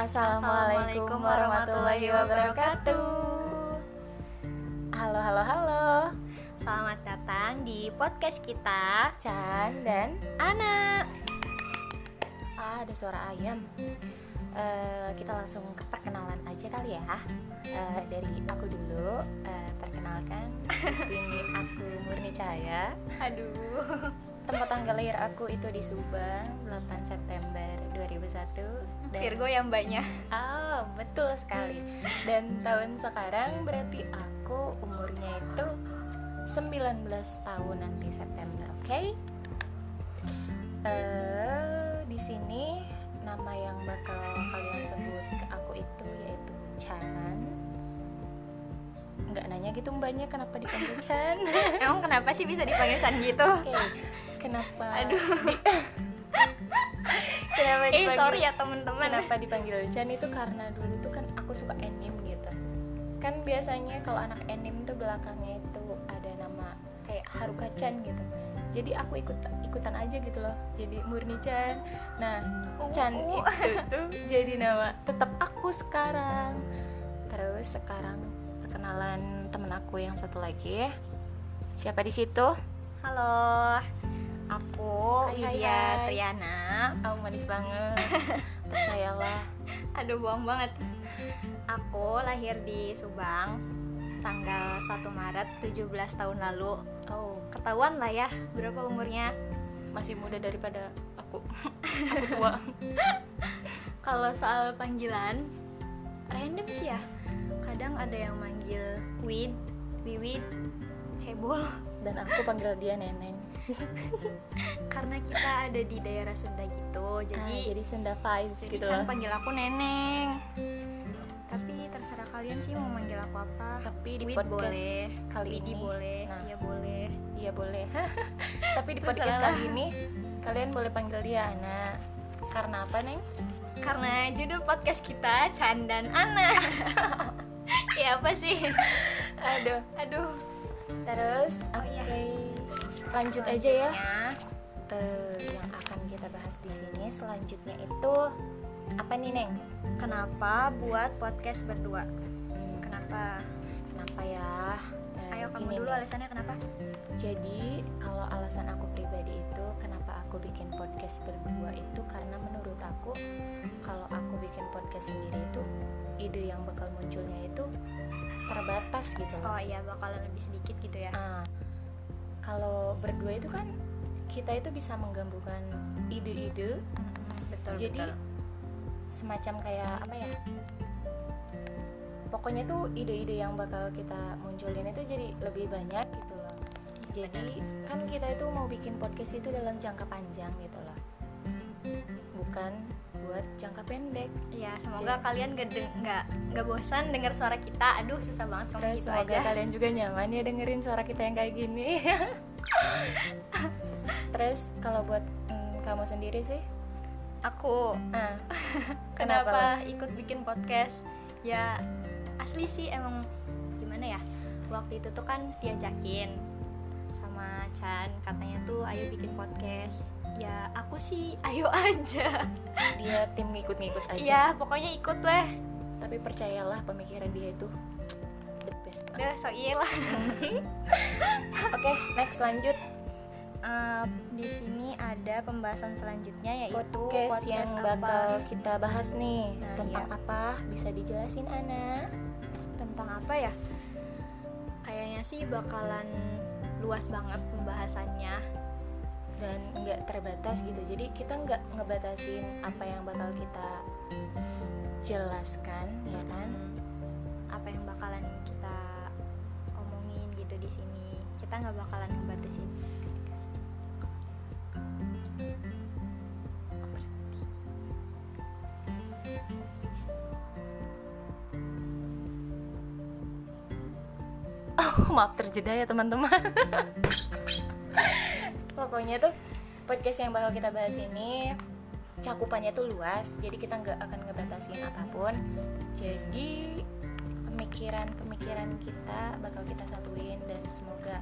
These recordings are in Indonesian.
Assalamualaikum warahmatullahi wabarakatuh. Halo, halo, halo. Selamat datang di podcast kita Chan dan Ana. ah, ada suara ayam. Eh, kita langsung ke perkenalan aja kali ya. Eh, dari aku dulu. Eh, perkenalkan, di sini aku Murni Cahaya. Aduh. Tempat tanggal lahir aku itu di Subang, 8 September 2001. Dan- Virgo yang banyak. Oh, betul sekali. Dan tahun sekarang berarti aku umurnya itu 19 tahun nanti September, oke? Eh, di sini nama yang bakal kalian sebut ke aku itu yaitu Chan. Nggak nanya gitu mbaknya kenapa dipanggil Chan? Emang kenapa sih bisa dipanggil Chan gitu? Oke, kenapa? Aduh. kenapa Eh sorry ya teman-teman. Kenapa dipanggil Chan itu karena dulu tuh kan aku suka anime gitu. Kan biasanya kalau anak anime tuh belakangnya itu ada nama kayak Haruka Chan gitu. Jadi aku ikut ikutan aja gitu loh. Jadi Murni Chan. Nah, Chan Uh. itu tuh jadi nama tetap aku sekarang. Terus sekarang perkenalan temen aku yang satu lagi ya. Siapa di situ? Halo. Aku Hai, hai, Widya hai. Triana. Oh, manis banget. Percayalah. Aduh bohong banget. Aku lahir di Subang tanggal 1 Maret 17 tahun lalu. Oh, Ketahuan lah ya berapa umurnya. masih muda daripada aku. aku tua. Kalau soal panggilan random sih ya. Kadang ada yang manggil Wid, Wiwid, Cebol Dan aku panggil dia neneng. karena kita ada di daerah Sunda gitu. Jadi, Jadi jadi Sunda vibes jadi gitu loh. panggil aku Neneng. Tapi terserah kalian sih mau manggil aku apa. Tapi di podcast boleh, kali Widi ini, boleh, Nah. iya boleh. iya boleh. Tapi di podcast kali ini kalian boleh panggil dia Ana. Karena apa, Neng? Karena judul podcast kita Chan dan Ana. ya apa sih? Aduh. Aduh. Terus, Oh, oke. iya. Lanjut aja ya. Eh, yang akan kita bahas di sini selanjutnya itu apa nih, Neng? Kenapa buat podcast berdua? Hmm, Kenapa? kenapa ya? Eh, Ayo kamu gini, dulu Neng. alasannya kenapa? Jadi kalau alasan aku pribadi itu kenapa aku bikin podcast berdua itu karena menurut aku kalau aku bikin podcast sendiri itu ide yang bakal munculnya itu terbatas gitu. Oh iya bakalan lebih sedikit gitu ya. Ah, kalau berdua itu kan kita itu bisa menggabungkan ide-ide betul jadi betul. semacam kayak apa ya? Pokoknya tuh ide-ide yang bakal kita munculin itu jadi lebih banyak gitu loh. Jadi kan kita itu mau bikin podcast itu dalam jangka panjang gitu loh. Bukan buat jangka pendek. Ya semoga Jadi- kalian gak deng- nggak nggak bosan dengar suara kita. Aduh susah banget Terus gitu semoga aja. kalian juga nyaman ya dengerin suara kita yang kayak gini. Terus kalau buat mm, kamu sendiri sih, Aku ah, kenapa ikut bikin podcast? Ya asli sih emang gimana ya? Waktu itu tuh kan diajakin sama Chan katanya tuh ayo bikin podcast. Ya aku sih ayo aja. Dia tim ngikut-ngikut aja. Ya pokoknya ikut lah. Tapi percayalah pemikiran dia itu the best. Udah so iya lah. Oke, next lanjut Eh, di sini ada pembahasan selanjutnya yaitu podcast, yang apa? bakal kita bahas nih Nah, tentang iya. apa? Bisa dijelasin Ana? tentang apa ya? Kayaknya sih bakalan luas banget pembahasannya. Dan nggak terbatas gitu jadi kita nggak ngebatasin apa yang bakal kita jelaskan ya kan Apa yang bakalan kita omongin gitu di sini. Kita nggak bakalan ngebatasin. oh maaf terjeda ya teman-teman pokoknya tuh podcast yang bakal kita bahas ini cakupannya tuh luas jadi kita nggak akan ngebatasin apa pun. Jadi pemikiran-pemikiran kita bakal kita satuin dan semoga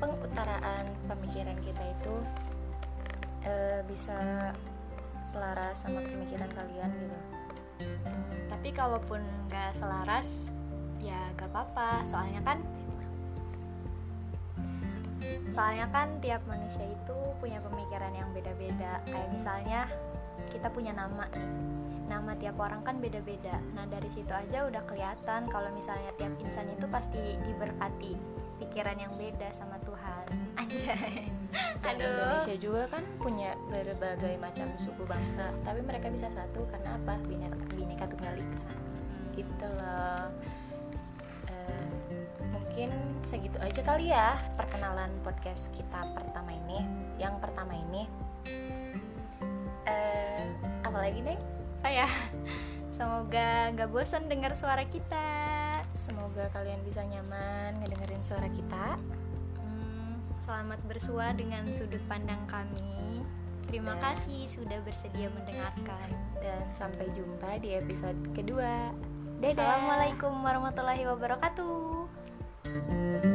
pengutaraan pemikiran kita itu eh, bisa selaras sama pemikiran kalian gitu. Tapi kalaupun nggak selaras ya gak apa-apa. Soalnya kan soalnya kan tiap manusia itu punya pemikiran yang beda-beda. Kayak misalnya kita punya nama nih. Nama tiap orang kan beda-beda. Nah dari situ aja udah kelihatan kalau misalnya tiap insan itu pasti diberkati pikiran yang beda sama Tuhan. Anjay. Dan Aduh. Indonesia juga kan punya berbagai macam suku bangsa tapi mereka bisa satu karena apa? Bineka, bineka tunggal ika. Gitu loh mungkin segitu aja kali ya perkenalan podcast kita pertama ini. Yang pertama ini eh apa lagi nih apa ya. Semoga nggak bosan dengar suara kita. Semoga kalian bisa nyaman ngedengerin suara kita. Hmm, selamat bersua dengan sudut pandang kami. Terima Dan- kasih sudah bersedia mendengarkan. Dan sampai jumpa di episode kedua. Dadah. Assalamualaikum warahmatullahi wabarakatuh Thank you.